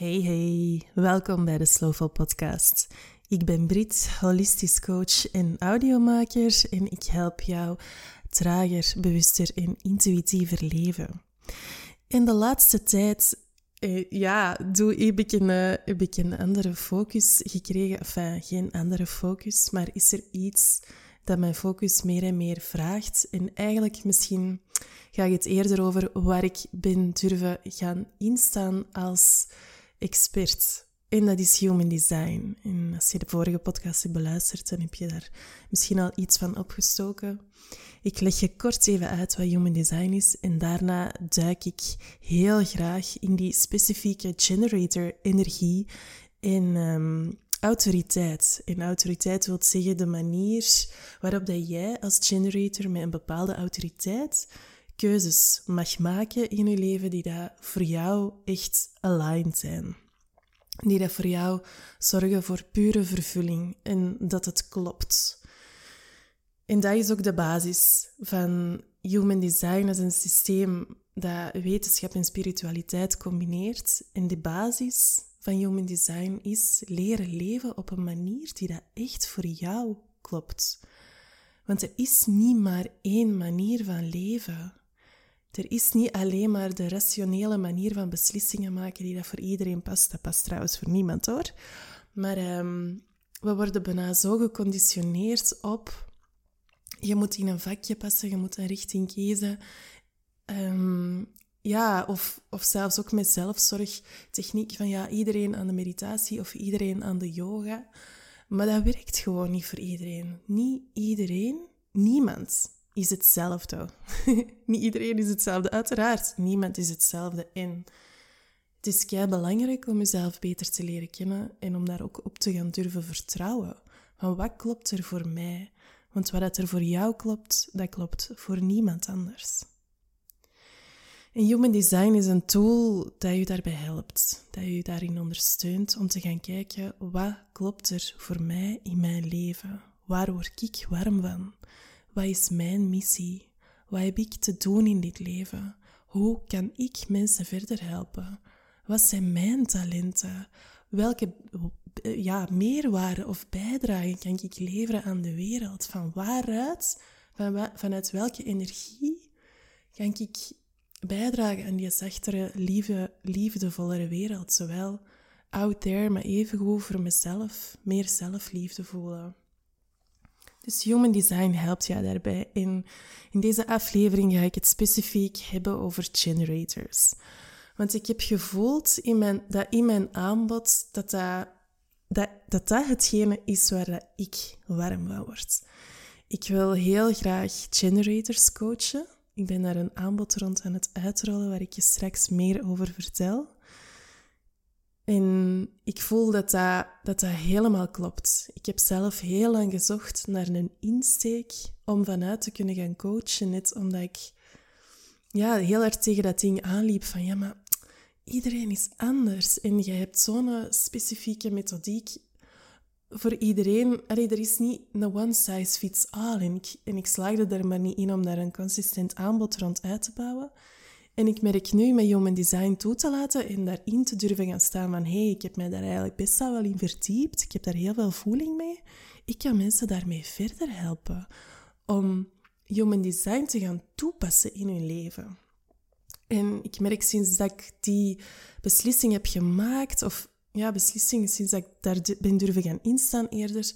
Hey hey, welkom bij de Slowful Podcast. Ik ben Brit, holistisch coach en audiomaker en ik help jou trager, bewuster en intuïtiever leven. In de laatste tijd eh, ja, doe, heb, ik een, uh, heb ik een andere focus gekregen. Enfin, geen andere focus, maar is er iets dat mijn focus meer en meer vraagt? En eigenlijk misschien ga ik het eerder over waar ik ben durven gaan instaan als expert. En dat is human design. En als je de vorige podcast hebt beluisterd, dan heb je daar misschien al iets van opgestoken. Ik leg je kort even uit wat human design is en daarna duik ik heel graag in die specifieke generator energie en um, autoriteit. En autoriteit wil zeggen de manier waarop dat jij als generator met een bepaalde autoriteit keuzes mag maken in je leven die dat voor jou echt aligned zijn. Die dat voor jou zorgen voor pure vervulling en dat het klopt. En dat is ook de basis van Human Design als een systeem dat wetenschap en spiritualiteit combineert. En de basis van Human Design is leren leven op een manier die dat echt voor jou klopt. Want er is niet maar één manier van leven. Er is niet alleen maar de rationele manier van beslissingen maken die dat voor iedereen past. Dat past trouwens voor niemand hoor. Maar um, we worden bijna zo geconditioneerd op... Je moet in een vakje passen, je moet een richting kiezen. Um, ja, of, of zelfs ook met zelfzorgtechniek van ja, iedereen aan de meditatie of iedereen aan de yoga. Maar dat werkt gewoon niet voor iedereen. Niet iedereen, niemand is hetzelfde. Niet iedereen is hetzelfde, uiteraard. Niemand is hetzelfde. En het is kei belangrijk om jezelf beter te leren kennen en om daar ook op te gaan durven vertrouwen. Van wat klopt er voor mij? Want wat er voor jou klopt, dat klopt voor niemand anders. En Human Design is een tool dat je daarbij helpt, dat je daarin ondersteunt om te gaan kijken wat klopt er voor mij in mijn leven? Waar word ik warm van? Wat is mijn missie? Wat heb ik te doen in dit leven? Hoe kan ik mensen verder helpen? Wat zijn mijn talenten? Welke ja, meerwaarde of bijdrage kan ik leveren aan de wereld? Van waaruit, van, vanuit welke energie kan ik bijdragen aan die zachtere, lieve, liefdevollere wereld? Zowel out there, maar evengoed voor mezelf, meer zelfliefde voelen. Dus Human Design helpt jou daarbij. In, in deze aflevering ga ik het specifiek hebben over generators. Want ik heb gevoeld in mijn, dat in mijn aanbod dat dat, dat, dat, hetgene is waar ik warm van word. Ik wil heel graag generators coachen. Ik ben daar een aanbod rond aan het uitrollen waar ik je straks meer over vertel. En ik voel dat dat, dat helemaal klopt. Ik heb zelf heel lang gezocht naar een insteek om vanuit te kunnen gaan coachen. Net omdat ik ja, heel erg tegen dat ding aanliep van ja, maar iedereen is anders. En je hebt zo'n specifieke methodiek voor iedereen. Er is niet een one size fits all. En ik, en slaagde er maar niet in om daar een consistent aanbod rond uit te bouwen. En ik merk nu met Human Design toe te laten en daarin te durven gaan staan van hé, hey, ik heb mij daar eigenlijk best wel in verdiept. Ik heb daar heel veel voeling mee. Ik kan mensen daarmee verder helpen om Human Design te gaan toepassen in hun leven. En ik merk sinds dat ik die beslissing heb gemaakt, of ja, beslissingen sinds dat ik daar ben durven gaan instaan eerder,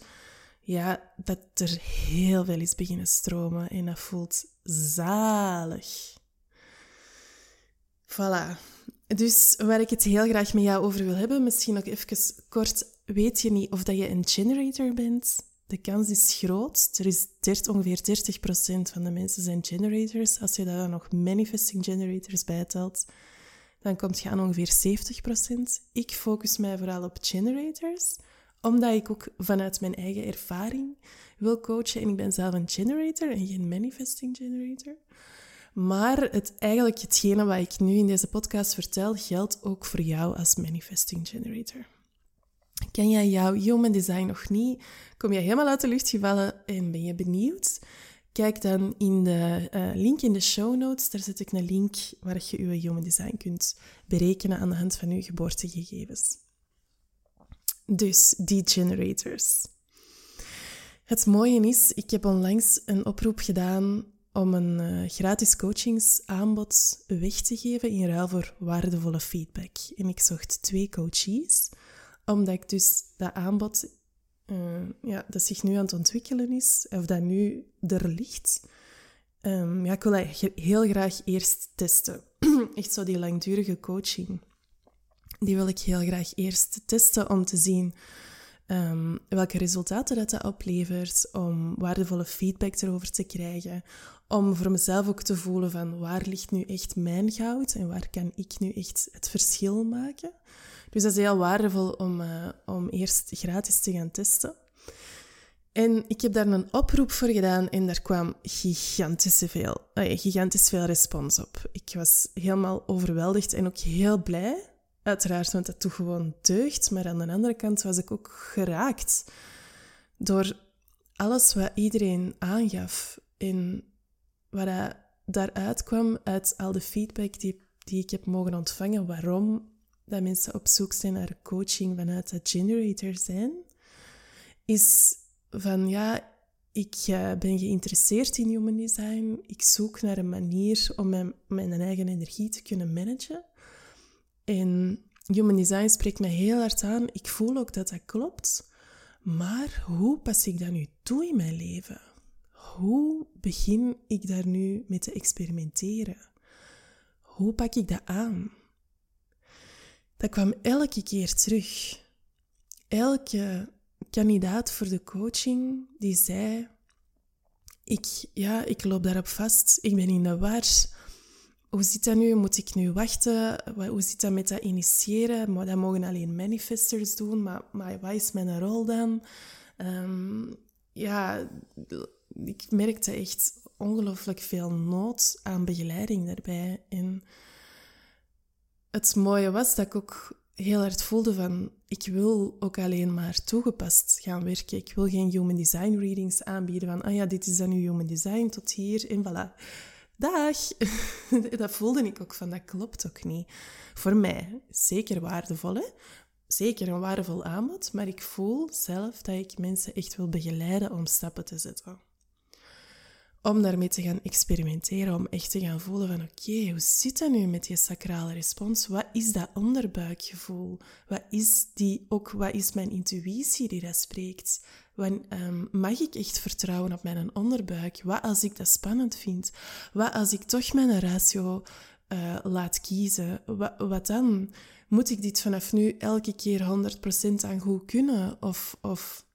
ja, dat er heel veel is beginnen stromen en dat voelt zalig. Voilà. Dus waar ik het heel graag met jou over wil hebben, misschien nog even kort, weet je niet of dat je een generator bent? De kans is groot. Er is 30, ongeveer 30% van de mensen zijn generators. Als je daar dan nog manifesting generators bijtelt, dan kom je aan ongeveer 70%. Ik focus mij vooral op generators, omdat ik ook vanuit mijn eigen ervaring wil coachen. En ik ben zelf een generator en geen manifesting generator. Maar het, eigenlijk hetgene wat ik nu in deze podcast vertel, geldt ook voor jou als manifesting generator. Ken jij jouw human design nog niet? Kom je helemaal uit de lucht gevallen en ben je benieuwd? Kijk dan in de uh, link in de show notes. Daar zet ik een link waar je je human design kunt berekenen aan de hand van je geboortegegevens. Dus die generators. Het mooie is, ik heb onlangs een oproep gedaan om een uh, gratis coachingsaanbod weg te geven in ruil voor waardevolle feedback. En ik zocht twee coaches, omdat ik dus dat aanbod, uh, ja, dat zich nu aan het ontwikkelen is, of dat nu er ligt, um, ja, ik wil heel graag eerst testen. Echt zo die langdurige coaching. Die wil ik heel graag eerst testen om te zien um, welke resultaten dat, dat oplevert, om waardevolle feedback erover te krijgen, om voor mezelf ook te voelen van waar ligt nu echt mijn goud en waar kan ik nu echt het verschil maken. Dus dat is heel waardevol om, uh, om eerst gratis te gaan testen. En ik heb daar een oproep voor gedaan en daar kwam gigantisch veel, uh, gigantisch veel respons op. Ik was helemaal overweldigd en ook heel blij Uiteraard, want dat toch gewoon deugd. Maar aan de andere kant was ik ook geraakt door alles wat iedereen aangaf. En wat daaruit kwam uit al de feedback die, die ik heb mogen ontvangen, waarom dat mensen op zoek zijn naar coaching vanuit dat generator zijn, is van ja, ik uh, ben geïnteresseerd in human design. Ik zoek naar een manier om mijn, mijn eigen energie te kunnen managen. En human design spreekt me heel hard aan. Ik voel ook dat dat klopt. Maar hoe pas ik dat nu toe in mijn leven? Hoe begin ik daar nu mee te experimenteren? Hoe pak ik dat aan? Dat kwam elke keer terug. Elke kandidaat voor de coaching die zei: ik, ja, ik loop daarop vast, ik ben in de war hoe zit dat nu? Moet ik nu wachten? Hoe zit dat met dat initiëren? Maar dat mogen alleen manifestors doen, maar, maar wat is mijn rol dan? Um, ja, ik merkte echt ongelooflijk veel nood aan begeleiding daarbij. En het mooie was dat ik ook heel hard voelde van... Ik wil ook alleen maar toegepast gaan werken. Ik wil geen human design readings aanbieden van... Ah ja, dit is dan nu human design, tot hier en voilà dag. dat voelde ik ook van, dat klopt ook niet. Voor mij zeker waardevol? Zeker een waardevol aanbod, maar ik voel zelf dat ik mensen echt wil begeleiden om stappen te zetten om daarmee te gaan experimenteren, om echt te gaan voelen van oké, hoe zit dat nu met die sacrale respons? Wat is dat onderbuikgevoel? Wat is die, ook wat is mijn intuïtie die dat spreekt? Want, um, mag ik echt vertrouwen op mijn onderbuik? Wat als ik dat spannend vind? Wat als ik toch mijn ratio uh, laat kiezen? Wat, wat, dan? Moet ik dit vanaf nu elke keer 100% aan goed kunnen? Of, of,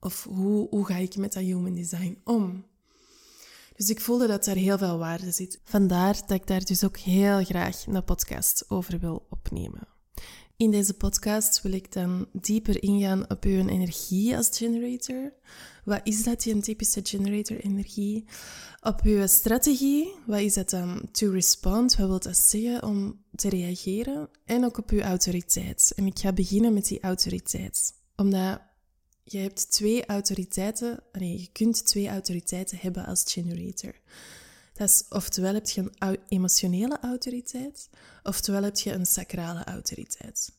of hoe, hoe ga ik met dat human design om? Dus ik voelde dat daar heel veel waarde zit. Vandaar dat ik daar dus ook heel graag een podcast over wil opnemen. In deze podcast wil ik dan dieper ingaan op uw energie als generator. Wat is dat, die typische generator-energie? Op uw strategie, wat is dat dan to respond? Wat wil dat zeggen om te reageren? En ook op uw autoriteit. En ik ga beginnen met die autoriteit. Omdat je hebt twee autoriteiten, nee, je kunt twee autoriteiten hebben als generator. Dat is, oftewel heb je een emotionele autoriteit, oftewel heb je een sacrale autoriteit.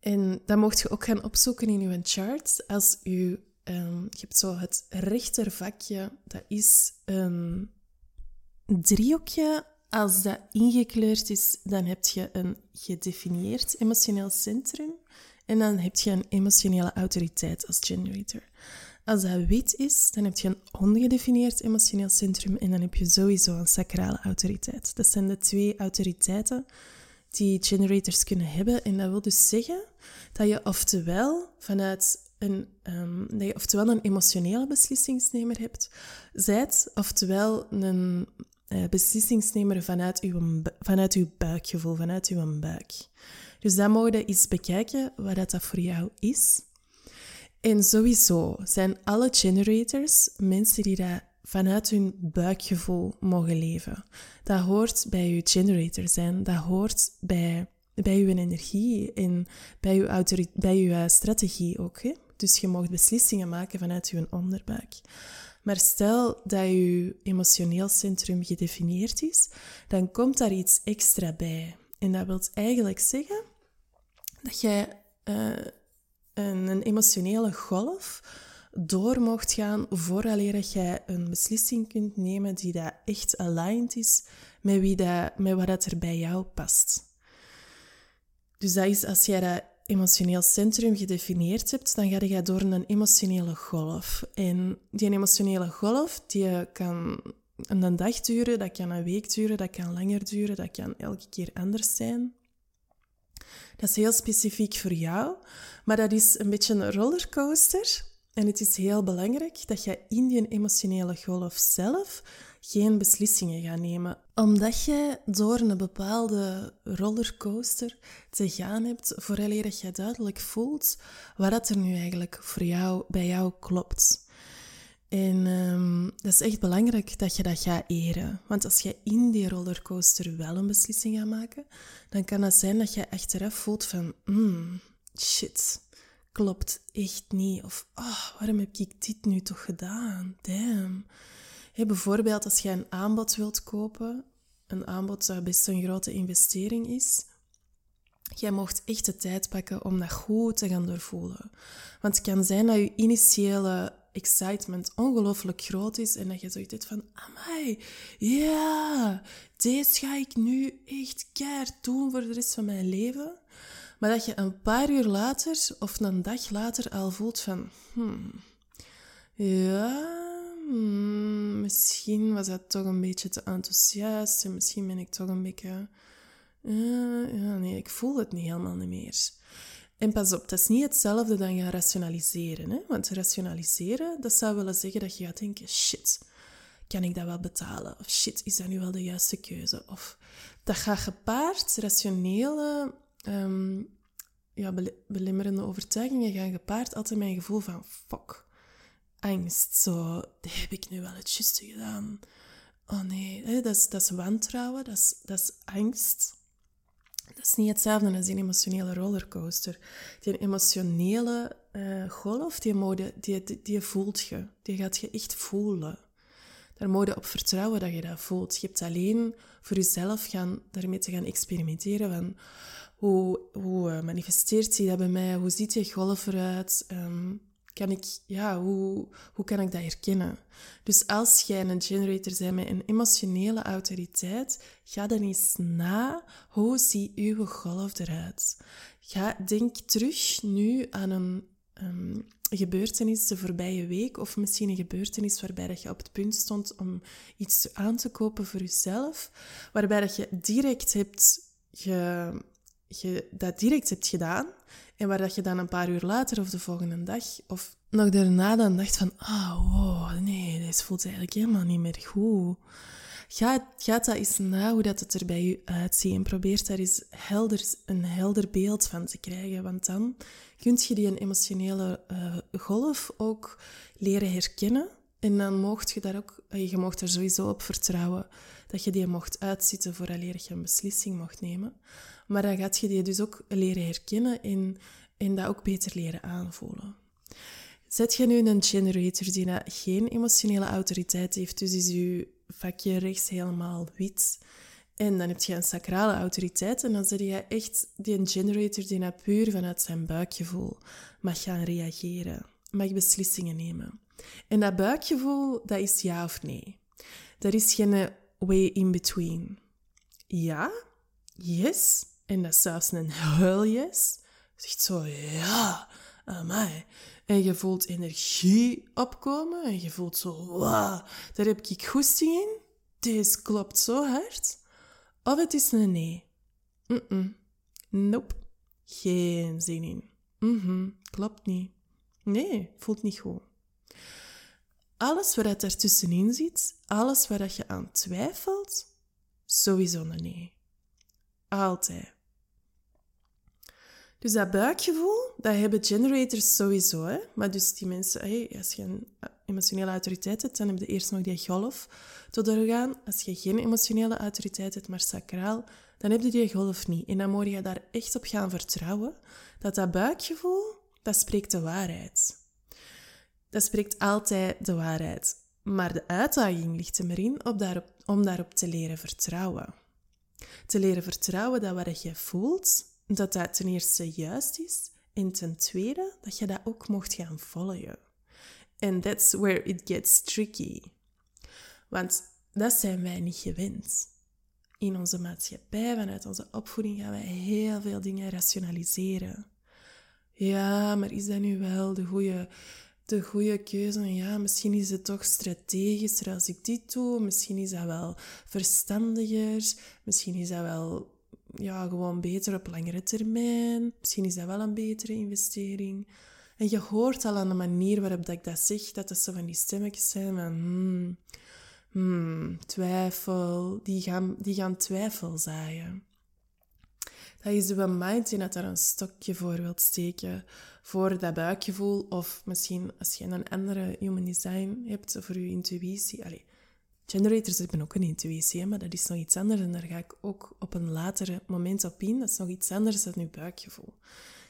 En dat mocht je ook gaan opzoeken in je chart. Als je, um, je hebt zo het rechtervakje, dat is een driehoekje. Als dat ingekleurd is, dan heb je een gedefinieerd emotioneel centrum. En dan heb je een emotionele autoriteit als generator. Als dat wit is, dan heb je een ongedefinieerd emotioneel centrum en dan heb je sowieso een sacrale autoriteit. Dat zijn de twee autoriteiten die generators kunnen hebben. En dat wil dus zeggen dat je oftewel vanuit een, um, dat je oftewel een emotionele beslissingsnemer hebt, zijt, oftewel een uh, beslissingsnemer vanuit uw, vanuit uw buikgevoel, vanuit uw buik. Dus dan mogen we eens bekijken wat dat voor jou is. En sowieso zijn alle generators mensen die dat vanuit hun buikgevoel mogen leven. Dat hoort bij je generator zijn, dat hoort bij, bij je energie en bij je, bij je strategie ook. Hè? Dus je mag beslissingen maken vanuit je onderbuik. Maar stel dat je emotioneel centrum gedefinieerd is, dan komt daar iets extra bij. En dat wil eigenlijk zeggen dat jij uh, een, emotionele golf door mocht gaan vooraleer dat jij een beslissing kunt nemen die dat echt aligned is met, wie dat, met wat dat er bij jou past. Dus dat is als jij dat emotioneel centrum gedefinieerd hebt, dan ga je door een emotionele golf. En die emotionele golf die kan een dag duren, dat kan een week duren, dat kan langer duren, dat kan elke keer anders zijn. Dat is heel specifiek voor jou, maar dat is een beetje een rollercoaster. En het is heel belangrijk dat je in die emotionele golf zelf geen beslissingen gaat nemen. Omdat je door een bepaalde rollercoaster te gaan hebt, vooraleer dat je duidelijk voelt wat er nu eigenlijk voor jou, bij jou klopt. En um, dat is echt belangrijk dat je dat gaat eren. Want als je in die rollercoaster wel een beslissing gaat maken, dan kan het zijn dat je achteraf voelt van, mm, shit, klopt echt niet. Of, oh, waarom heb ik dit nu toch gedaan? Damn. Bijvoorbeeld als je een aanbod wilt kopen, een aanbod dat best een grote investering is, jij mocht echt de tijd pakken om dat goed te gaan doorvoelen. Want het kan zijn dat je initiële excitement ongelooflijk groot is en dat je zoiets hebt van, amai, ja, deze ga ik nu echt keihard doen voor de rest van mijn leven. Maar dat je een paar uur later of een dag later al voelt van, hmm, ja, hmm, misschien was dat toch een beetje te enthousiast en misschien ben ik toch een beetje... Uh, ja, nee, ik voel het niet helemaal niet meer. En pas op, dat is niet hetzelfde dan gaan rationaliseren. Hè? Want rationaliseren, dat zou willen zeggen dat je gaat denken, shit, kan ik dat wel betalen? Of shit, is dat nu wel de juiste keuze? Of dat gaat gepaard, rationele, um, ja, belimmerende overtuigingen gaan gepaard altijd met een gevoel van, fuck, angst. Zo, heb ik nu wel het juiste gedaan? Oh nee, dat is, dat wantrouwen, dat is, dat is angst. Dat is niet hetzelfde als een emotionele rollercoaster. Die emotionele uh, golf, die, mode, die, die, die, voelt je. Die gaat je echt voelen. Daar moet je op vertrouwen dat je dat voelt. Je hebt alleen voor jezelf gaan, daarmee te gaan experimenteren van hoe, hoe uh, manifesteert zich dat bij mij? Hoe ziet die golf eruit? Um, kan ik, ja, hoe, hoe kan ik dat herkennen? Dus als jij een generator bent met een emotionele autoriteit, ga dan eens na, hoe ziet uw golf eruit? Ga, denk terug nu aan een um, gebeurtenis de voorbije week, of misschien een gebeurtenis waarbij dat je op het punt stond om iets aan te kopen voor jezelf, waarbij dat je direct hebt ge, je dat direct hebt gedaan en waar dat je dan een paar uur later of de volgende dag of nog daarna dan dacht van, ah, oh, wow, nee, deze voelt eigenlijk helemaal niet meer goed. Ga, ga dat eens na hoe dat het er bij je uitziet en probeer daar eens helder, een helder beeld van te krijgen. Want dan kun je die emotionele uh, golf ook leren herkennen. En dan mocht je daar ook, je mocht er sowieso op vertrouwen dat je die mocht uitzitten vooraleer je een beslissing mocht nemen. Maar dan gaat je die dus ook leren herkennen en, en dat ook beter leren aanvoelen. Zet je nu een generator die geen emotionele autoriteit heeft, dus is je vakje rechts helemaal wit. En dan heb je een sacrale autoriteit en dan zet je echt die generator die puur vanuit zijn buikgevoel mag gaan reageren, mag beslissingen nemen. En dat buikgevoel, dat is ja of nee. Er is geen way in between. Ja, yes, en dat is zelfs een hell yes. Zegt zo, ja, amai. En je voelt energie opkomen en je voelt zo, wow, daar heb ik goesting in. Deze klopt zo hard. Of het is een nee. -mm. Nope. Geen zin in. Mm Klopt niet. Nee, voelt niet goed. Alles wat er tussenin zit, alles waar je aan twijfelt, sowieso nee. Altijd. Dus dat buikgevoel, dat hebben generators sowieso. Hè? Maar dus die mensen, hey, als je een emotionele autoriteit hebt, dan heb je eerst nog die golf te doorgaan. Als je geen emotionele autoriteit hebt, maar sacraal, dan heb je die golf niet. En dan moet je daar echt op gaan vertrouwen dat dat buikgevoel, dat spreekt de waarheid. Dat spreekt altijd de waarheid. Maar de uitdaging ligt er maar in op om daarop te leren vertrouwen. Te leren vertrouwen dat wat je voelt, dat dat ten eerste juist is. En ten tweede, dat je dat ook mocht gaan volgen. And that's where it gets tricky. Want dat zijn wij niet gewend. In onze maatschappij, vanuit onze opvoeding, gaan wij heel veel dingen rationaliseren. Ja, maar is dat nu wel de goede, de goede keuze? Ja, misschien is het toch strategischer als ik dit doe. Misschien is dat wel verstandiger. Misschien is dat wel ja, gewoon beter op langere termijn. Misschien is dat wel een betere investering. En je hoort al aan de manier waarop dat ik dat zeg, dat het zo van die stemmetjes zijn van... Hmm, hmm, twijfel. Die gaan, die gaan twijfel zaaien. Dat is de mind die dat daar een stokje voor wilt steken. Voor dat buikgevoel. Of misschien als je een andere human design hebt, voor je intuïtie. Allee, generators hebben ook een intuïtie, maar dat is nog iets anders. En daar ga ik ook op een later moment op in. Dat is nog iets anders dan je buikgevoel.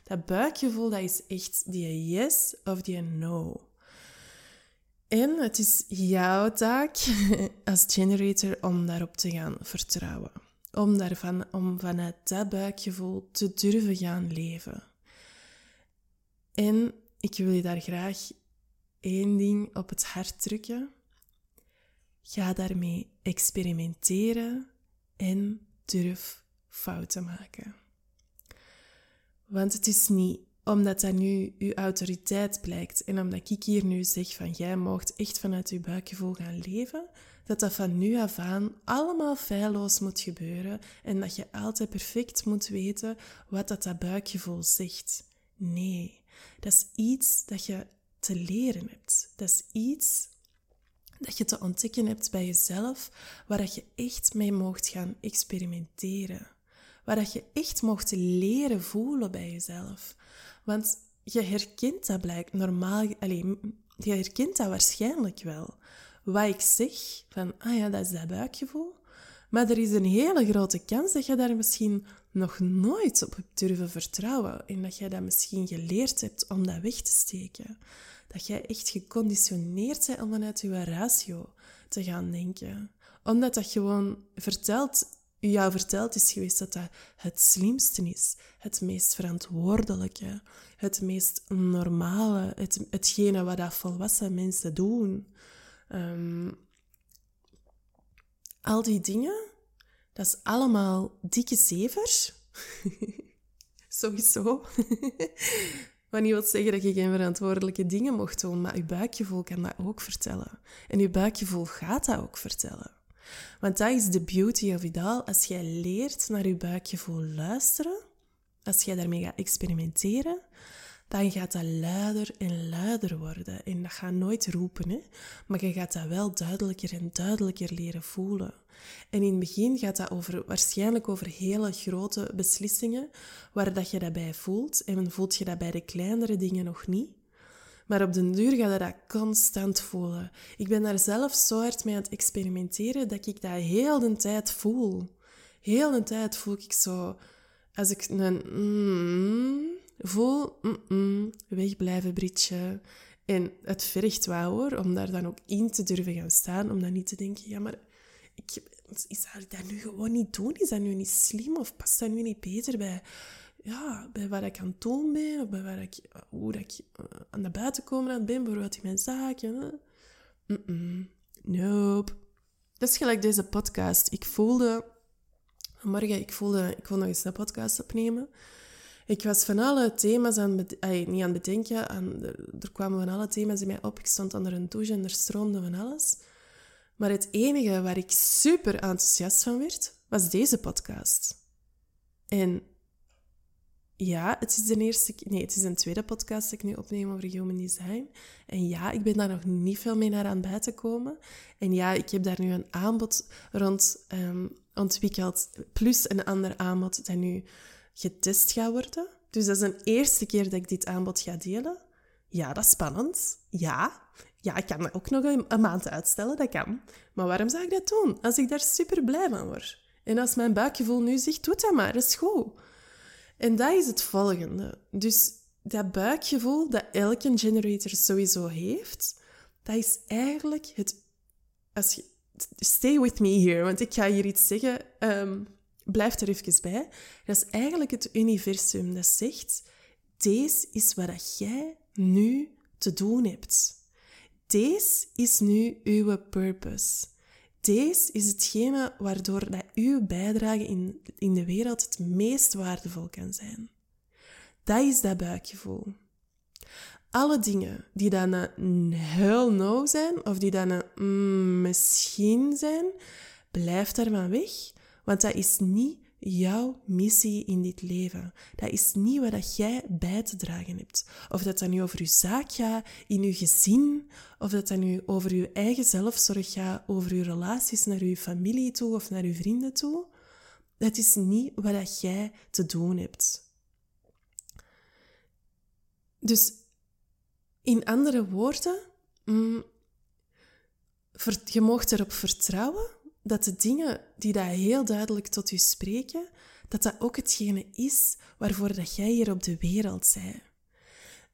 Dat buikgevoel, dat is echt die yes of die no. En het is jouw taak als generator om daarop te gaan vertrouwen. Om, daarvan, om vanuit dat buikgevoel te durven gaan leven. En ik wil je daar graag één ding op het hart drukken. Ga daarmee experimenteren en durf fouten maken. Want het is niet omdat dat nu uw autoriteit blijkt en omdat ik hier nu zeg van jij mocht echt vanuit uw buikgevoel gaan leven, dat dat van nu af aan allemaal feilloos moet gebeuren en dat je altijd perfect moet weten wat dat, dat buikgevoel zegt. Nee, dat is iets dat je te leren hebt. Dat is iets dat je te ontdekken hebt bij jezelf, waar dat je echt mee mocht gaan experimenteren. Waar dat je echt mocht leren voelen bij jezelf. Want je herkent dat blijkt normaal, alleen, je herkent dat waarschijnlijk wel. Wat ik zeg, van, ah ja, dat is dat buikgevoel. Maar er is een hele grote kans dat je daar misschien nog nooit op hebt durven vertrouwen. En dat jij dat misschien geleerd hebt om dat weg te steken. Dat jij echt geconditioneerd bent om vanuit je ratio te gaan denken. Omdat dat gewoon vertelt jou verteld is geweest dat dat het slimste is, het meest verantwoordelijke, het meest normale, het, hetgene wat dat volwassen mensen doen. Um, al die dingen, dat is allemaal dikke zever. Sowieso. Wat niet wil zeggen dat je geen verantwoordelijke dingen mocht doen, maar je buikgevoel kan dat ook vertellen. En je buikgevoel gaat dat ook vertellen. Want dat is de beauty of it all. Als jij leert naar je buikgevoel luisteren, als jij daarmee gaat experimenteren, dan gaat dat luider en luider worden. En dat gaat nooit roepen, hè? maar je gaat dat wel duidelijker en duidelijker leren voelen. En in het begin gaat dat over, waarschijnlijk over hele grote beslissingen, waar dat je dat bij voelt. En voelt je dat bij de kleinere dingen nog niet. Maar op den duur ga je dat constant voelen. Ik ben daar zelf zo hard mee aan het experimenteren dat ik dat heel de tijd voel. Heel de tijd voel ik zo... Als ik een mm, voel, mm, mm, wegblijven, Britje. En het vergt wel hoor, om daar dan ook in te durven gaan staan. Om dan niet te denken, ja, maar ik, is dat, nu gewoon niet doen? Is dat nu niet slim? Of past dat nu niet beter bij ja, bij waar ik aan het doen ben, of bij waar ik, hoe dat ik uh, aan de buiten komen aan ben, bijvoorbeeld in mijn zaken. -mm. Nope. Dat is gelijk deze podcast. Ik voelde, morgen, ik voelde, ik wil nog eens een podcast opnemen. Ik was van alle thema's aan het, niet aan het bedenken, aan, er, er, kwamen van alle thema's in mij op. Ik stond onder een douche en er stroomde van alles. Maar het enige waar ik super enthousiast van werd, was deze podcast. En ja, het is de eerste... Nee, het is een tweede podcast dat ik nu opneem over human design. En ja, ik ben daar nog niet veel mee naar aan bij te komen. En ja, ik heb daar nu een aanbod rond um, ontwikkeld. Plus een ander aanbod dat nu getest gaat worden. Dus dat is een eerste keer dat ik dit aanbod ga delen. Ja, dat is spannend. Ja. Ja, ik kan ook nog een, maand uitstellen, dat kan. Maar waarom zou ik dat doen? Als ik daar super blij van word. En als mijn buikgevoel nu zegt, doe dat maar, is goed. En dat is het volgende. Dus dat buikgevoel dat elke generator sowieso heeft, dat is eigenlijk het als je, stay with me here, want ik ga hier iets zeggen. Um, blijf er even bij. Dat is eigenlijk het universum dat zegt: deze is wat jij nu te doen hebt. Deze is nu uw purpose. Deze is hetgene waardoor dat uw bijdrage in, in de wereld het meest waardevol kan zijn. Dat is dat buikgevoel. Alle dingen die dan een hell no zijn, of die dan een mm, misschien zijn, blijf daarvan weg, want dat is niet jouw missie in dit leven. Dat is niet wat jij bij te dragen hebt. Of dat dat nu over je zaak gaat, in je gezin, of dat dat nu over je eigen zelfzorg gaat, over je relaties naar je familie toe of naar je vrienden toe. Dat is niet wat jij te doen hebt. Dus in andere woorden, mm, je mag erop vertrouwen dat de dingen die dat heel duidelijk tot u spreken, dat dat ook hetgene is waarvoor dat jij hier op de wereld bent.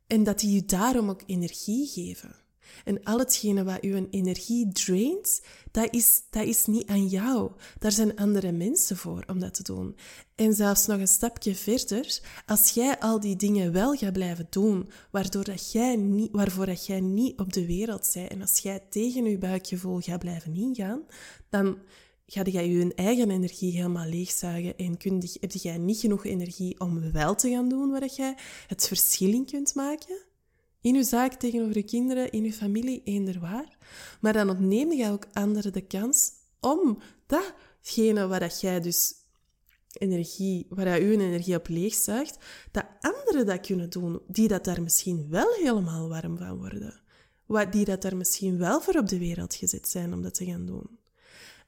En dat die je daarom ook energie geven. En al hetgene wat uw energie draint, dat is, dat is niet aan jou. Daar zijn andere mensen voor om dat te doen. En zelfs nog een stapje verder, als jij al die dingen wel gaat blijven doen, waardoor dat jij niet, waarvoor dat jij niet op de wereld bent, en als jij tegen je buikgevoel gaat blijven ingaan, dan ga jij je eigen energie helemaal leegzuigen en kun, heb jij niet genoeg energie om wel te gaan doen waar jij het verschil in kunt maken in uw zaak tegenover uw kinderen, in uw familie, eender waar. Maar dan ontneem je ook anderen de kans om datgene waar dat jij dus energie, waar dat uw energie op leegzuigt, dat anderen dat kunnen doen, die dat daar misschien wel helemaal warm van worden. Die dat daar misschien wel voor op de wereld gezet zijn om dat te gaan doen.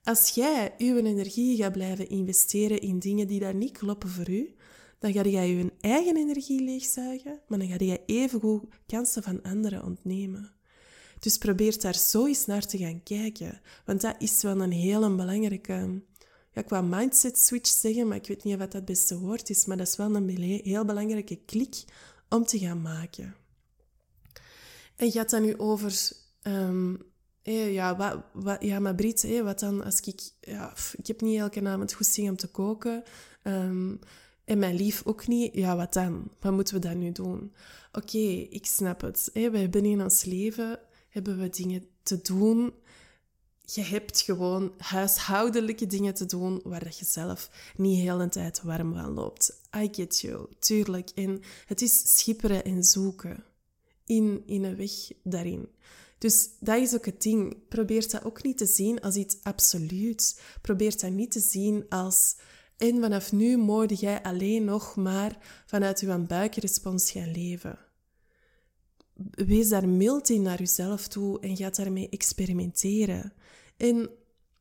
Als jij uw energie gaat blijven investeren in dingen die daar niet kloppen voor u, dan ga je je eigen energie leegzuigen, maar dan ga je evengoed kansen van anderen ontnemen. Dus probeer daar zo eens naar te gaan kijken, want dat is wel een hele belangrijke, ja, qua mindset switch zeggen, maar ik weet niet of dat het beste woord is, maar dat is wel een heel belangrijke klik om te gaan maken. En gaat dat nu over um, ja, wat, ja, maar Brit, hey, wat dan als ik... Ja, ik heb niet elke avond goed zin om te koken. Um, en mijn lief ook niet. Ja, wat dan? Wat moeten we dan nu doen? Oké, ik snap het. Hey, we hebben in ons leven hebben we dingen te doen. Je hebt gewoon huishoudelijke dingen te doen waar je zelf niet heel de tijd warm van loopt. I get you, tuurlijk. En het is schipperen en zoeken in, in een weg daarin. Dus dat is ook het ding. Probeer dat ook niet te zien als iets absoluuts. Probeer dat niet te zien als en vanaf nu moorde jij alleen nog maar vanuit uw buikrespons gaan leven. Wees daar mild in naar jezelf toe en ga daarmee experimenteren. En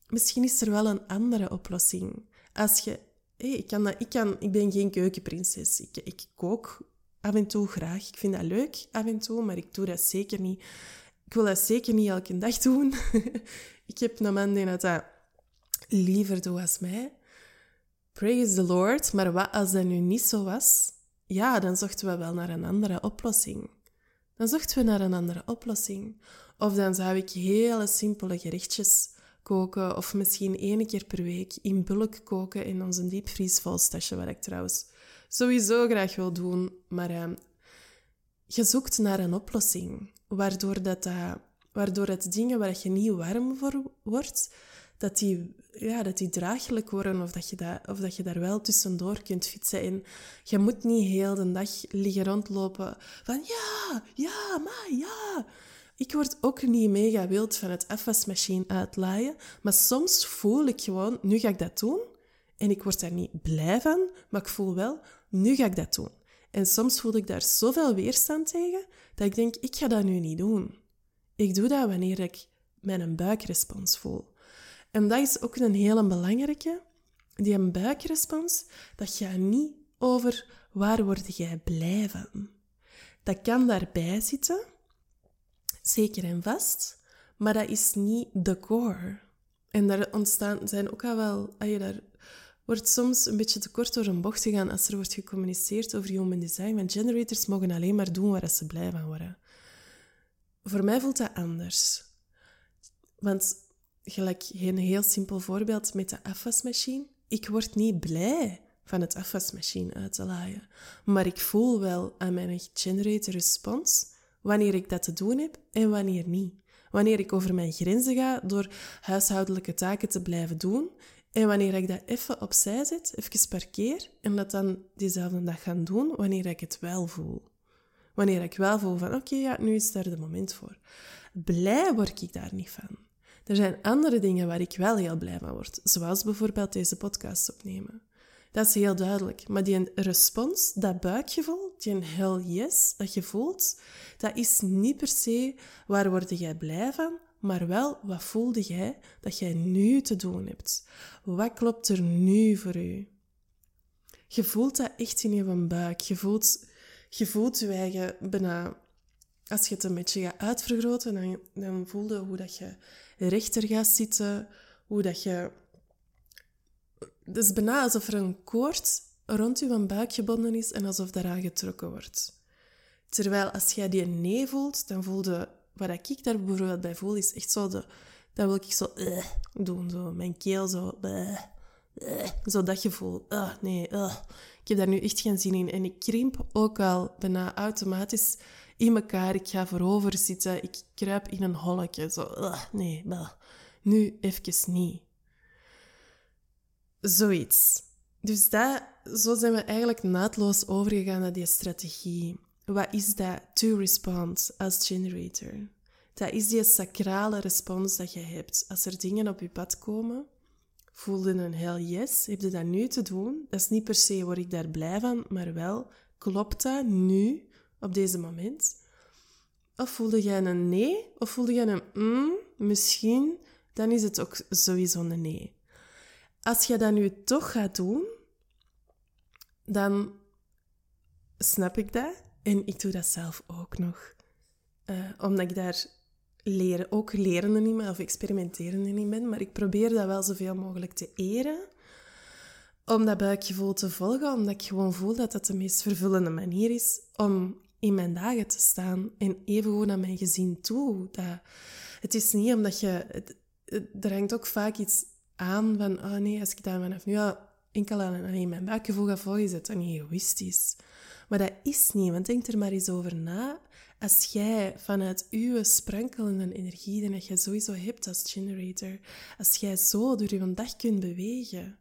misschien is er wel een andere oplossing. Als je, hey, ik, kan dat, ik, kan, ik ben geen keukenprinses. Ik, ik kook af en toe graag. Ik vind dat leuk af en toe, maar ik doe dat zeker niet. Ik wil dat zeker niet elke dag doen. ik heb een man die dat liever doet als mij. Praise the Lord, maar wat als dat nu niet zo was? Ja, dan zochten we wel naar een andere oplossing. Dan zochten we naar een andere oplossing. Of dan zou ik hele simpele gerechtjes koken, of misschien één keer per week in bulk koken in onze diepvriesvolstasje, wat ik trouwens sowieso graag wil doen. Maar uh, je zoekt naar een oplossing, waardoor, dat, uh, waardoor het dingen waar je niet warm voor wordt, dat die, ja, dat die draaglijk worden of dat, je dat, of dat je daar wel tussendoor kunt fietsen. En je moet niet heel de dag liggen rondlopen van ja, ja, maar ja. Ik word ook niet mega wild van het afwasmachine uitlaaien, maar soms voel ik gewoon, nu ga ik dat doen. En ik word daar niet blij van, maar ik voel wel, nu ga ik dat doen. En soms voel ik daar zoveel weerstand tegen, dat ik denk, ik ga dat nu niet doen. Ik doe dat wanneer ik mijn buikrespons voel. En dat is ook een hele belangrijke. Die een buikrespons, dat gaat niet over waar word jij blij van. Dat kan daarbij zitten, zeker en vast, maar dat is niet de core. En daar ontstaan, zijn ook al wel, je daar wordt soms een beetje te kort door een bocht gegaan als er wordt gecommuniceerd over human design. Want generators mogen alleen maar doen waar ze blij van worden. Voor mij voelt dat anders. Want gelijk een heel simpel voorbeeld met de afwasmachine. Ik word niet blij van het afwasmachine uit te laaien. Maar ik voel wel aan mijn generator response wanneer ik dat te doen heb en wanneer niet. Wanneer ik over mijn grenzen ga door huishoudelijke taken te blijven doen en wanneer ik dat even opzij zet, even parkeer en dat dan diezelfde dag gaan doen wanneer ik het wel voel. Wanneer ik wel voel van oké, ja, nu is daar de moment voor. Blij word ik daar niet van. Er zijn andere dingen waar ik wel heel blij van word, zoals bijvoorbeeld deze podcast opnemen. Dat is heel duidelijk. Maar die respons, dat buikgevoel, die hell yes dat je voelt, dat is niet per se waar word jij blij van, maar wel wat voelde jij dat jij nu te doen hebt. Wat klopt er nu voor u? Je voelt dat echt in je buik. Je voelt, je voelt je eigen bijna... Als je het een beetje gaat uitvergroten, dan, dan voel je hoe dat je rechter gaat zitten, hoe dat je het is bijna alsof er een koord rond je buik gebonden is en alsof daaraan getrokken wordt. Terwijl als jij die nee voelt, dan voelde... Wat ik daar bijvoorbeeld bij voel, is echt zo. Dan wil ik zo uh, doen, zo. Mijn keel zo... Uh, uh, zo dat gevoel. Uh, nee, uh. ik heb daar nu echt geen zin in. En ik krimp ook al bijna automatisch in elkaar. Ik ga voorover zitten. Ik kruip in een holletje. Zo, uh, nee, nu even niet. Zoiets. Dus dat, zo zijn we eigenlijk naadloos overgegaan naar die strategie. Wat is dat to respond als generator? Dat is die sacrale respons dat je hebt. Als er dingen op je pad komen, voelde een heel yes, heb je dat nu te doen? Dat is niet per se word ik daar blij van, maar wel, klopt dat nu, op deze moment? Of voelde jij een nee? Of voelde jij een mm, misschien? Dan is het ook sowieso een nee. Als je dat nu toch gaat doen, dan snap ik dat. En ik doe dat zelf ook nog. Uh, omdat ik daar leren, ook lerende niet ben of experimenterende niet ben. Maar ik probeer dat wel zoveel mogelijk te eren. Om dat buikgevoel te volgen. Omdat ik gewoon voel dat dat de meest vervullende manier is om in mijn dagen te staan. En even gewoon aan mijn gezin toe. Dat, het is niet omdat je... Het, er hangt ook vaak iets aan van, oh nee, als ik daar vanaf nu al enkel aan, mijn buikgevoel ga volgen, is dat dan niet egoïstisch. Maar dat is niet, want denk er maar eens over na. Als jij vanuit uw sprankelende energie, die je sowieso hebt als generator, als jij zo door je dag kunt bewegen,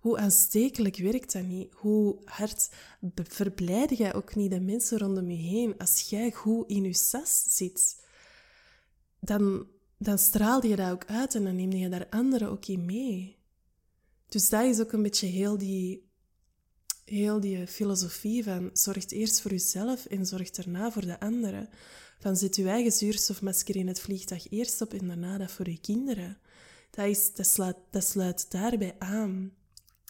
hoe aanstekelijk werkt dat niet? Hoe hard verblijde jij ook niet de mensen rondom je heen als jij goed in je sas zit? Dan dan straalde je dat ook uit en dan neemde je daar anderen ook in mee. Dus dat is ook een beetje heel die, heel die filosofie van zorg eerst voor jezelf en zorg daarna voor de anderen. Van zet je eigen zuurstofmasker in het vliegtuig eerst op en daarna dat voor je kinderen. Dat, is, dat, sluit, dat daarbij aan.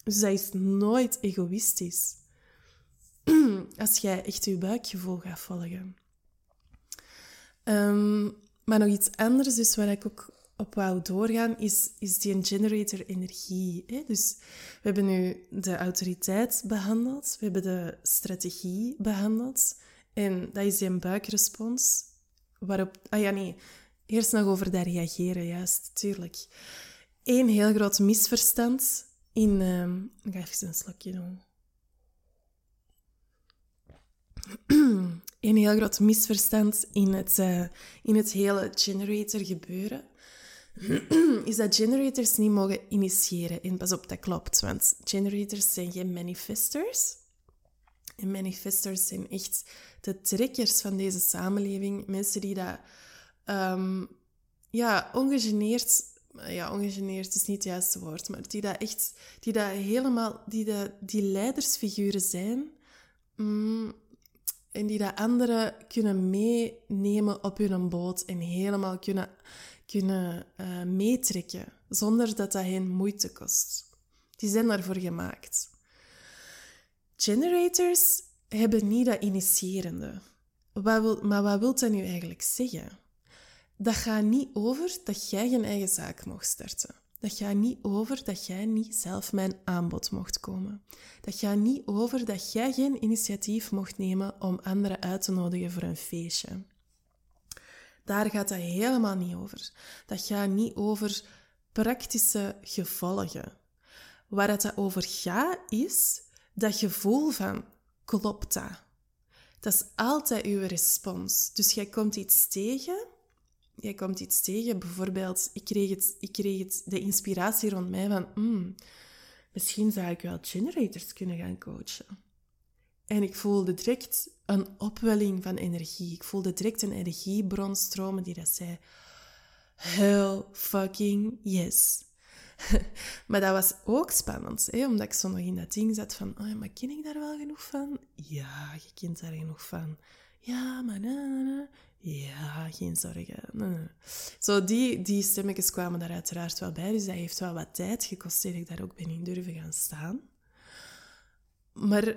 Dus dat is nooit egoïstisch. Als jij echt je buikgevoel gaat volgen. Um, maar nog iets anders, dus waar ik ook op wou doorgaan, is, is die generator energie. Hè? Dus we hebben nu de autoriteit behandeld, we hebben de strategie behandeld. En dat is die buikrespons, waarop... Ah ja, nee. Eerst nog over dat reageren, juist, tuurlijk. Eén heel groot misverstand in... Uh, ik ga even een slokje doen. een heel groot misverstand in het, uh, in het hele generator gebeuren. is dat generators niet mogen initiëren. En pas op, dat klopt, want generators zijn geen manifestors. En manifestors zijn echt de trekkers van deze samenleving. Mensen die dat um, ja, ongegeneerd ja, ongegeneerd is niet het juiste woord, maar die dat echt, die dat helemaal, die, dat, die leidersfiguren zijn, mm, en die dat anderen kunnen meenemen op hun boot en helemaal kunnen, kunnen uh, meetrekken, zonder dat dat hen moeite kost. Die zijn daarvoor gemaakt. Generators hebben niet dat initiërende. Wat wil, maar wat wil dat nu eigenlijk zeggen? Dat gaat niet over dat jij je eigen zaak mag starten. Dat gaat niet over dat jij niet zelf mijn aanbod mocht komen. Dat gaat niet over dat jij geen initiatief mocht nemen om anderen uit te nodigen voor een feestje. Daar gaat dat helemaal niet over. Dat gaat niet over praktische gevolgen. Waar het over gaat, is dat gevoel van klopt dat? Dat is altijd uw respons. Dus jij komt iets tegen. Jij komt iets tegen. Bijvoorbeeld, ik kreeg, het, ik kreeg het, de inspiratie rond mij van... Hmm, misschien zou ik wel generators kunnen gaan coachen. En ik voelde direct een opwelling van energie. Ik voelde direct een energiebron stromen die dat zei... Hell fucking yes. maar dat was ook spannend, hè? omdat ik zo nog in dat ding zat van, oh, maar ken ik daar wel genoeg van? Ja, je kent daar genoeg van. Ja, maar na, Ja, geen zorgen. Zo, die, die stemmetjes kwamen daar uiteraard wel bij, dus dat heeft wel wat tijd gekost dat ik daar ook ben in durven gaan staan. Maar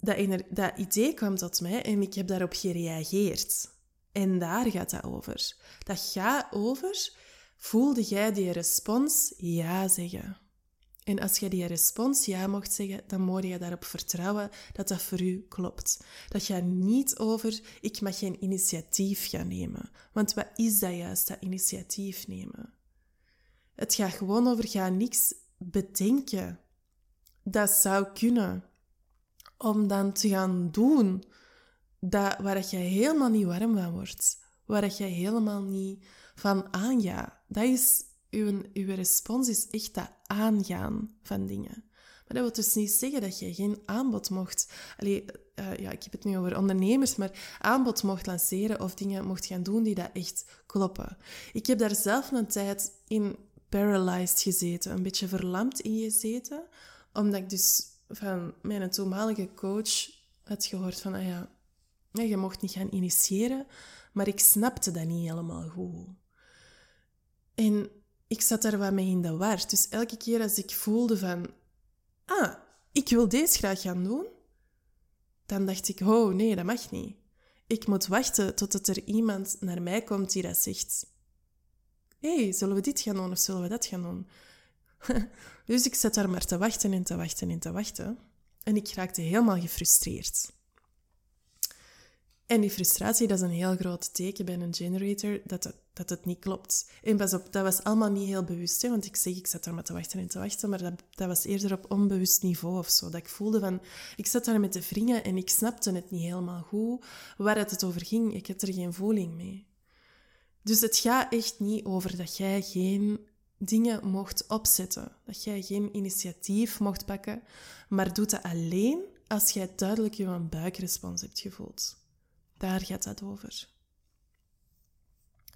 dat, dat idee kwam tot mij en ik heb daarop gereageerd. En daar gaat dat over. Dat gaat over Voelde jij die respons ja zeggen? En als jij die respons ja mocht zeggen, dan moet je daarop vertrouwen dat dat voor u klopt. Dat gaat niet over, ik mag geen initiatief gaan nemen. Want wat is dat juist, dat initiatief nemen? Het gaat gewoon over, ga niks bedenken. Dat zou kunnen. Om dan te gaan doen dat, waar je helemaal niet warm van wordt. Waar je helemaal niet van aangaat. Dat is, uw, uw respons is echt dat aangaan van dingen. Maar dat wil dus niet zeggen dat je geen aanbod mocht... Allee, uh, ja, ik heb het nu over ondernemers, maar aanbod mocht lanceren of dingen mocht gaan doen die dat echt kloppen. Ik heb daar zelf een tijd in paralyzed gezeten, een beetje verlamd in gezeten, omdat ik dus van mijn toenmalige coach had gehoord van, ah ja, je mocht niet gaan initiëren, maar ik snapte dat niet helemaal goed. En ik zat daar wat mee in de war. Dus elke keer als ik voelde van... Ah, ik wil deze graag gaan doen. Dan dacht ik, oh nee, dat mag niet. Ik moet wachten totdat er iemand naar mij komt die dat zegt. Hé, hey, zullen we dit gaan doen of zullen we dat gaan doen? dus ik zat daar maar te wachten en te wachten en te wachten. En ik raakte helemaal gefrustreerd. En die frustratie, dat is een heel groot teken bij een generator dat het, dat het niet klopt. En pas op, dat was allemaal niet heel bewust, hè, want ik zeg, ik zat daar maar te wachten en te wachten, maar dat, dat was eerder op onbewust niveau of zo. Dat ik voelde van, ik zat daar met de vrienden en ik snapte het niet helemaal goed waar het, het over ging. Ik had er geen voeling mee. Dus het gaat echt niet over dat jij geen dingen mocht opzetten, dat jij geen initiatief mocht pakken, maar doe dat alleen als jij duidelijk je buikrespons hebt gevoeld. Daar gaat het over.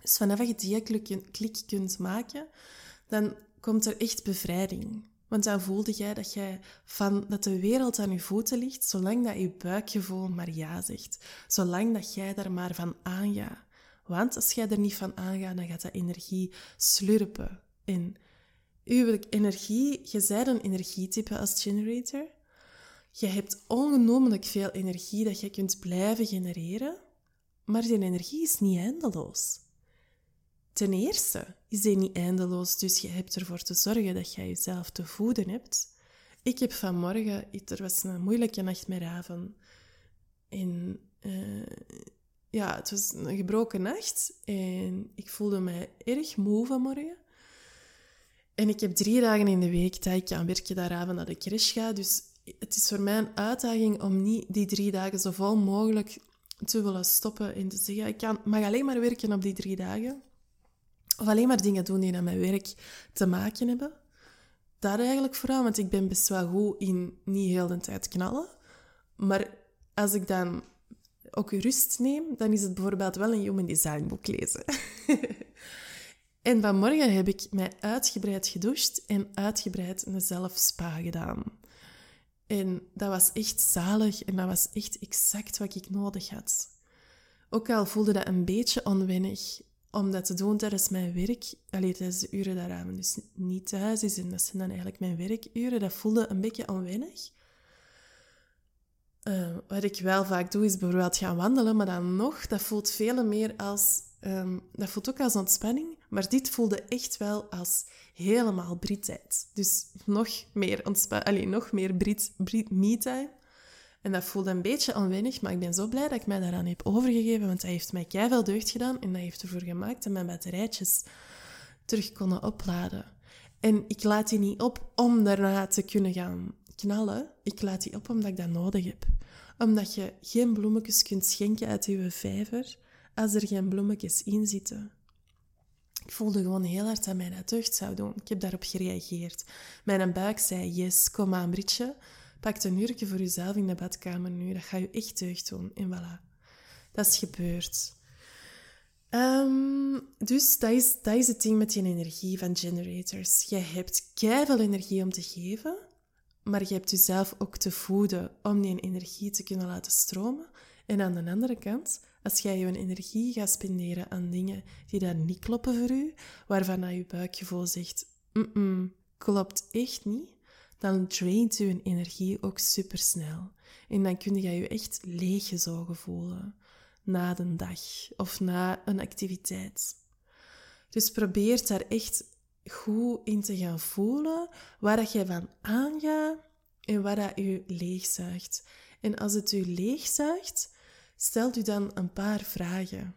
Dus vanaf je die klik kunt maken, dan komt er echt bevrijding. Want dan voelde jij dat, jij van, dat de wereld aan je voeten ligt, zolang dat je buikgevoel maar ja zegt. Zolang dat jij daar maar van aangaat. Want als jij er niet van aangaat, dan gaat dat energie slurpen. En uw energie, je bent een energietype als generator. Je hebt ongelooflijk veel energie dat je kunt blijven genereren, maar die energie is niet eindeloos. Ten eerste is die niet eindeloos, dus je hebt ervoor te zorgen dat je jezelf te voeden hebt. Ik heb vanmorgen, er was een moeilijke nacht met Raven. En uh, ja, het was een gebroken nacht en ik voelde mij erg moe vanmorgen. En ik heb drie dagen in de week dat ik aan werken dat Raven naar de crash ga, dus het is voor mij een uitdaging om niet die drie dagen zo vol mogelijk te willen stoppen en te zeggen, ik kan, mag alleen maar werken op die drie dagen. Of alleen maar dingen doen die met mijn werk te maken hebben. Daar eigenlijk vooral, want ik ben best wel goed in niet heel de tijd knallen. Maar als ik dan ook rust neem, dan is het bijvoorbeeld wel een human design boek lezen. en vanmorgen heb ik mij uitgebreid gedoucht en uitgebreid een zelfspa gedaan. En dat was echt zalig en dat was echt exact wat ik nodig had. Ook al voelde dat een beetje onwennig om dat te doen tijdens mijn werk. Alleen tijdens de uren daaraan dus niet thuis is. En dat zijn dan eigenlijk mijn werkuren. Dat voelde een beetje onwennig. Uh, wat ik wel vaak doe, is bijvoorbeeld gaan wandelen. Maar dan nog, dat voelt veel meer als... Um, dat voelt ook als ontspanning. Maar dit voelde echt wel als helemaal Brit-tijd. Dus nog meer ontspanning, nog meer Brit, Brit me-time. En dat voelde een beetje onwennig, maar ik ben zo blij dat ik mij daaraan heb overgegeven, want dat heeft mij veel deugd gedaan en dat heeft ervoor gemaakt dat mijn batterijtjes terug konden opladen. En ik laat die niet op om daarna te kunnen gaan knallen. Ik laat die op omdat ik dat nodig heb. Omdat je geen bloemetjes kunt schenken uit je vijver als er geen bloemetjes in zitten. Ik voelde gewoon heel hard dat mij dat deugd zou doen. Ik heb daarop gereageerd. Mijn buik zei, yes, kom aan Britje. Pak een uurtje voor jezelf in de badkamer nu. Dat gaat je echt deugd doen. En voilà. Dat is gebeurd. Um, dus dat is, dat is het ding met die energie van generators. Je hebt veel energie om te geven, maar je hebt jezelf ook te voeden om die energie te kunnen laten stromen. En aan de andere kant, als jij je energie gaat spenderen aan dingen die daar niet kloppen voor u, waarvan je buikgevoel zegt, klopt echt niet, dan draint je energie ook supersnel. En dan kun je je echt leeggezogen voelen na de dag of na een activiteit. Dus probeer daar echt goed in te gaan voelen waar dat je van aangaat en waar dat je leegzuigt. En als het je leegzuigt, stelt u dan een paar vragen.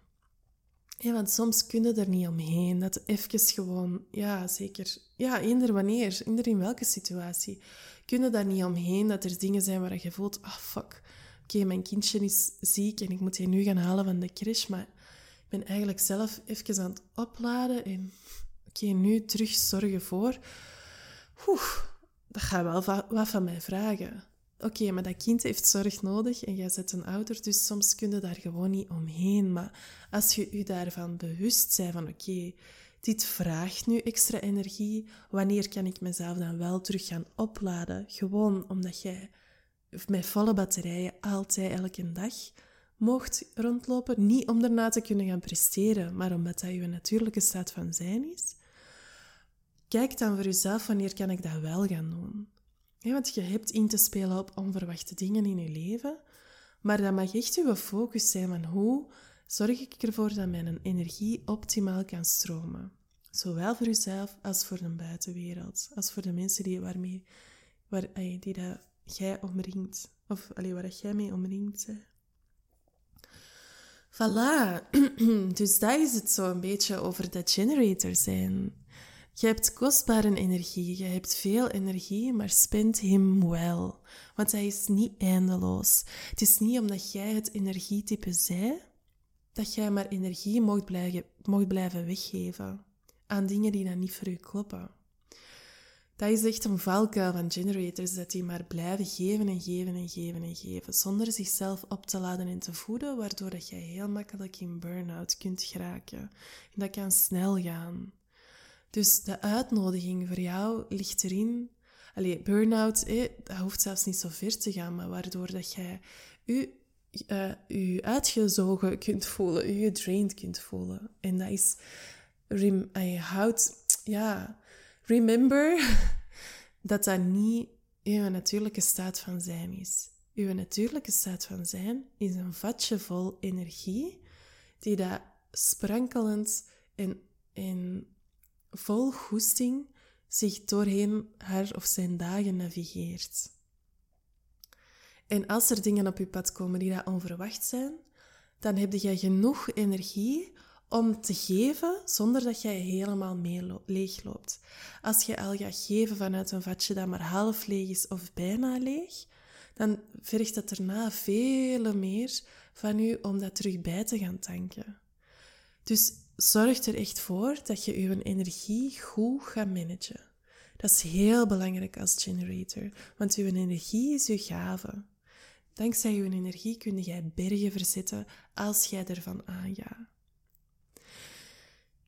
Ja, want soms kun je er niet omheen. Dat even gewoon, ja, zeker. Ja, eender wanneer, eender in welke situatie. Kun je daar niet omheen dat er dingen zijn waar je voelt, ah, fuck. Oké, mijn kindje is ziek en ik moet je nu gaan halen van de crash, maar ik ben eigenlijk zelf even aan het opladen en oké, nu terug zorgen voor. Oeh, dat gaat wel wat van mij vragen. Oké, maar dat kind heeft zorg nodig en jij zet een ouder, dus soms kun je daar gewoon niet omheen. Maar als je je daarvan bewust bent van oké, dit vraagt nu extra energie, wanneer kan ik mezelf dan wel terug gaan opladen? Gewoon omdat jij met volle batterijen altijd elke dag mocht rondlopen. Niet om daarna te kunnen gaan presteren, maar omdat dat je natuurlijke staat van zijn is. Kijk dan voor jezelf wanneer kan ik dat wel gaan doen. Want je hebt in te spelen op onverwachte dingen in je leven, maar dat mag echt je focus zijn van hoe zorg ik ervoor dat mijn energie optimaal kan stromen. Zowel voor jezelf als voor de buitenwereld, als voor de mensen die, waarmee, waar, die dat jij omringt. Of allee, waar jij mee omringd bent. Voilà. dus dat is het zo een beetje over dat generator zijn. Je hebt kostbare energie, je hebt veel energie, maar spend hem wel. Want hij is niet eindeloos. Het is niet omdat jij het energietype zij, dat jij maar energie mocht blijven, mocht blijven weggeven aan dingen die dan niet voor je kloppen. Dat is echt een valkuil van generators, dat die maar blijven geven en geven en geven en geven, zonder zichzelf op te laden en te voeden, waardoor dat je heel makkelijk in burn-out kunt geraken. En dat kan snel gaan. Dus de uitnodiging voor jou ligt erin. Allee, burn-out, eh, dat hoeft zelfs niet zo ver te gaan, maar waardoor dat jij je, uh, je uitgezogen kunt voelen, je gedraind kunt voelen. En dat is, rem, je houdt, ja, remember dat dat niet uw natuurlijke staat van zijn is. Uw natuurlijke staat van zijn is een vatje vol energie die dat sprankelend en, en vol goesting zich doorheen haar of zijn dagen navigeert. En als er dingen op je pad komen die dat onverwacht zijn, dan heb je genoeg energie om te geven zonder dat jij helemaal leegloopt. Als je al gaat geven vanuit een vatje dat maar half leeg is of bijna leeg, dan vergt dat daarna veel meer van u om dat terug bij te gaan tanken. Dus zorg er echt voor dat je je energie goed gaat managen. Dat is heel belangrijk als generator, want uw energie is uw gave. Dankzij uw energie kun jij bergen verzetten als jij ervan aangaat.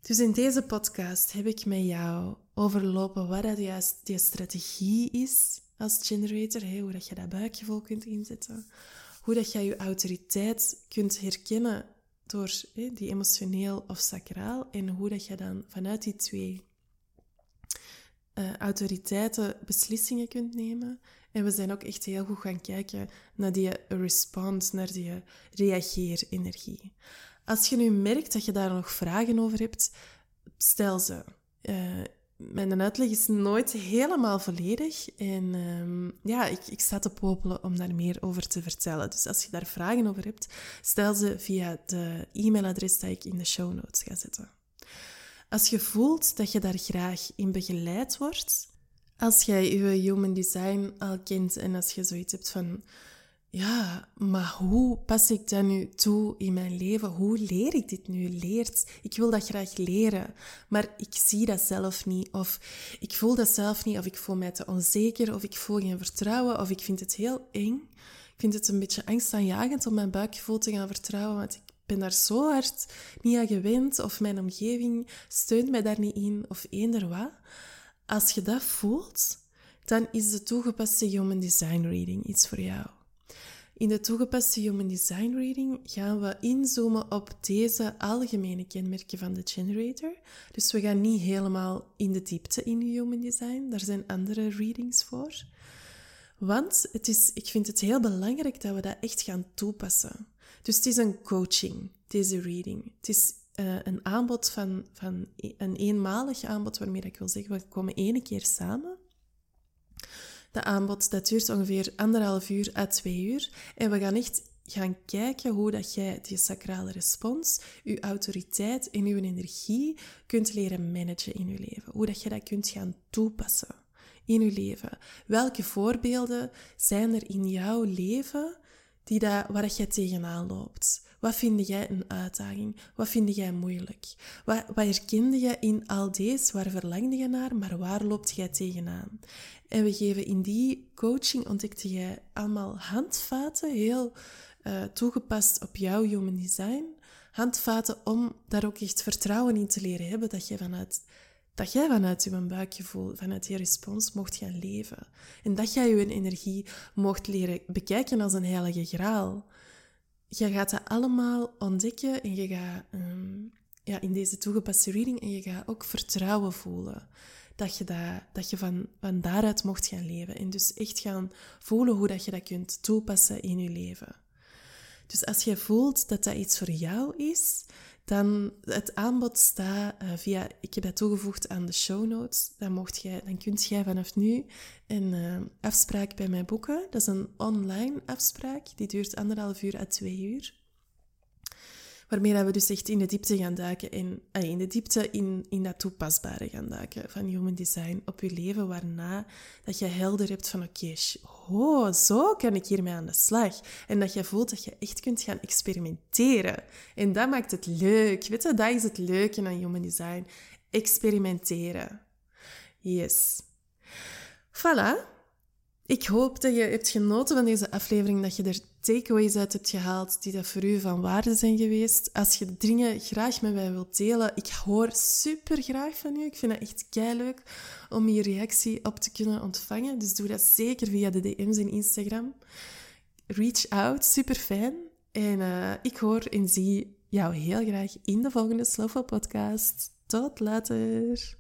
Dus in deze podcast heb ik met jou overlopen wat dat juist die strategie is als generator, hoe dat je dat buikgevoel kunt inzetten, hoe dat je je autoriteit kunt herkennen door die emotioneel of sacraal en hoe dat je dan vanuit die twee uh, autoriteiten beslissingen kunt nemen. En we zijn ook echt heel goed gaan kijken naar die response, naar die reageerenergie. Als je nu merkt dat je daar nog vragen over hebt, stel ze. Uh, mijn uitleg is nooit helemaal volledig. En um, ja, ik, ik sta te popelen om daar meer over te vertellen. Dus als je daar vragen over hebt, stel ze via de e-mailadres dat ik in de show notes ga zetten. Als je voelt dat je daar graag in begeleid wordt, als jij je human design al kent en als je zoiets hebt van, ja, maar hoe pas ik dat nu toe in mijn leven? Hoe leer ik dit nu? Leert. Ik wil dat graag leren, maar ik zie dat zelf niet. Of ik voel dat zelf niet, of ik voel mij te onzeker, of ik voel geen vertrouwen, of ik vind het heel eng. Ik vind het een beetje angstaanjagend om mijn buikgevoel te gaan vertrouwen, want ik ben daar zo hard niet aan gewend, of mijn omgeving steunt mij daar niet in, of eender wat. Als je dat voelt, dan is de toegepaste Human Design Reading iets voor jou. In de toegepaste Human Design Reading gaan we inzoomen op deze algemene kenmerken van de generator. Dus we gaan niet helemaal in de diepte in Human Design. Daar zijn andere readings voor. Want het is, ik vind het heel belangrijk dat we dat echt gaan toepassen. Dus het is een coaching, deze reading. Het is uh, een aanbod van, van een eenmalig aanbod, waarmee ik wil zeggen, we komen één keer samen. De aanbod dat duurt ongeveer anderhalf uur à twee uur. En we gaan echt gaan kijken hoe dat jij die sacrale respons, je autoriteit en je energie kunt leren managen in je leven. Hoe dat je dat kunt gaan toepassen in je leven. Welke voorbeelden zijn er in jouw leven die dat, waar dat jij tegenaan loopt? Wat vind jij een uitdaging? Wat vind jij moeilijk? Wat, wat herkende je in al deze? Waar verlangde je naar? Maar waar loopt jij tegenaan? En we geven in die coaching, ontdekte jij allemaal handvaten, heel uh, toegepast op jouw human design. Handvaten om daar ook echt vertrouwen in te leren hebben, dat jij vanuit dat jij vanuit je buikgevoel, vanuit je respons, mocht gaan leven. En dat jij je energie mocht leren bekijken als een heilige graal. Je gaat dat allemaal ontdekken en je gaat um, ja, in deze toegepaste reading en je gaat ook vertrouwen voelen. Dat je, dat, dat je van, van daaruit mocht gaan leven. En dus echt gaan voelen hoe dat je dat kunt toepassen in je leven. Dus als je voelt dat dat iets voor jou is, dan het aanbod staat uh, via, ik heb dat toegevoegd aan de show notes. Dan, mocht jij, dan kunt jij vanaf nu een uh, afspraak bij mij boeken. Dat is een online afspraak, die duurt anderhalf uur à twee uur. Waarmee we dus echt in de diepte gaan duiken en uh, in de diepte in, in dat toepasbare gaan duiken van human design op je leven, waarna dat je helder hebt van oké, oh, zo kan ik hiermee aan de slag. En dat je voelt dat je echt kunt gaan experimenteren. En dat maakt het leuk. Weet je, dat is het leuke aan human design. Experimenteren. Yes. Voilà. Ik hoop dat je hebt genoten van deze aflevering, dat je er takeaways uit hebt gehaald die dat voor u van waarde zijn geweest. Als je dingen graag met mij wilt delen, ik hoor super graag van u. Ik vind het echt leuk om je reactie op te kunnen ontvangen. Dus doe dat zeker via de DM's in Instagram. Reach out, super fijn. En uh, ik hoor en zie jou heel graag in de volgende Slowful podcast. Tot later.